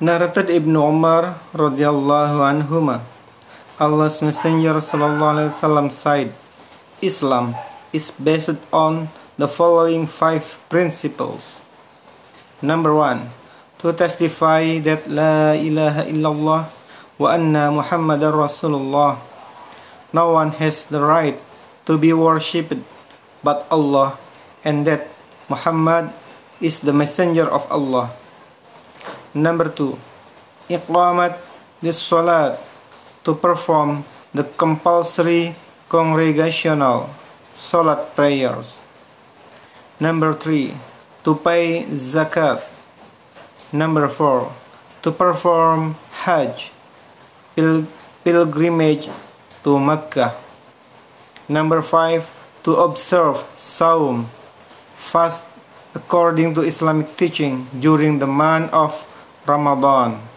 Narrated Ibn Umar radiallahu anhuma. Allah's Messenger sallallahu alaihi wasallam said, Islam is based on the following five principles. Number one, to testify that La ilaha illallah wa anna Muhammadar Rasulullah. No one has the right to be worshipped but Allah and that Muhammad is the messenger of Allah. Number two, iqamat salat to perform the compulsory congregational salat prayers. Number three, to pay zakat. Number four, to perform hajj, pil pilgrimage to Mecca. Number five, to observe saum, fast according to Islamic teaching during the month of رمضان.